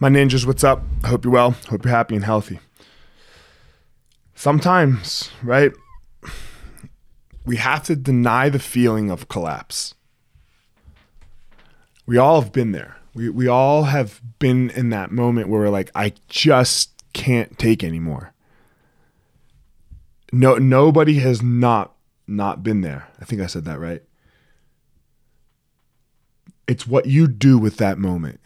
My ninjas, what's up? I Hope you're well. Hope you're happy and healthy. Sometimes, right, we have to deny the feeling of collapse. We all have been there. We, we all have been in that moment where we're like, I just can't take anymore. No, nobody has not not been there. I think I said that right. It's what you do with that moment.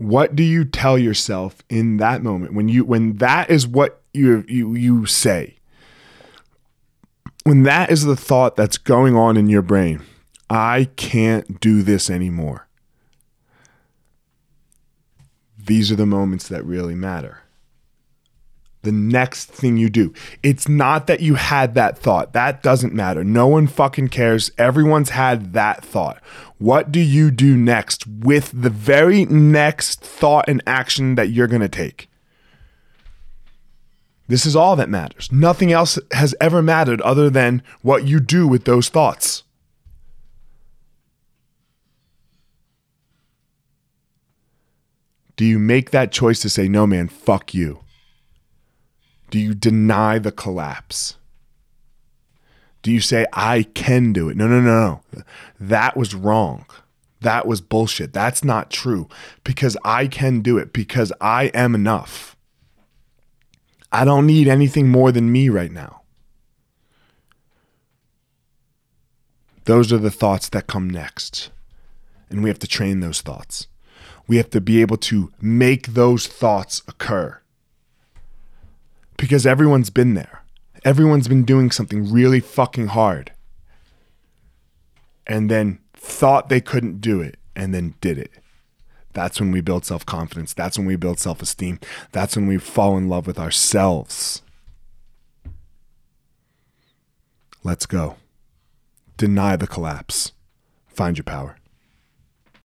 What do you tell yourself in that moment when you when that is what you you you say? When that is the thought that's going on in your brain, I can't do this anymore. These are the moments that really matter the next thing you do. It's not that you had that thought. That doesn't matter. No one fucking cares. Everyone's had that thought. What do you do next with the very next thought and action that you're going to take? This is all that matters. Nothing else has ever mattered other than what you do with those thoughts. Do you make that choice to say, no, man, fuck you? Do you deny the collapse? Do you say, I can do it? No, no, no, no. That was wrong. That was bullshit. That's not true because I can do it because I am enough. I don't need anything more than me right now. Those are the thoughts that come next. And we have to train those thoughts. We have to be able to make those thoughts occur because everyone's been there. Everyone's been doing something really fucking hard and then thought they couldn't do it and then did it. That's when we build self confidence. That's when we build self esteem. That's when we fall in love with ourselves. Let's go. Deny the collapse. Find your power.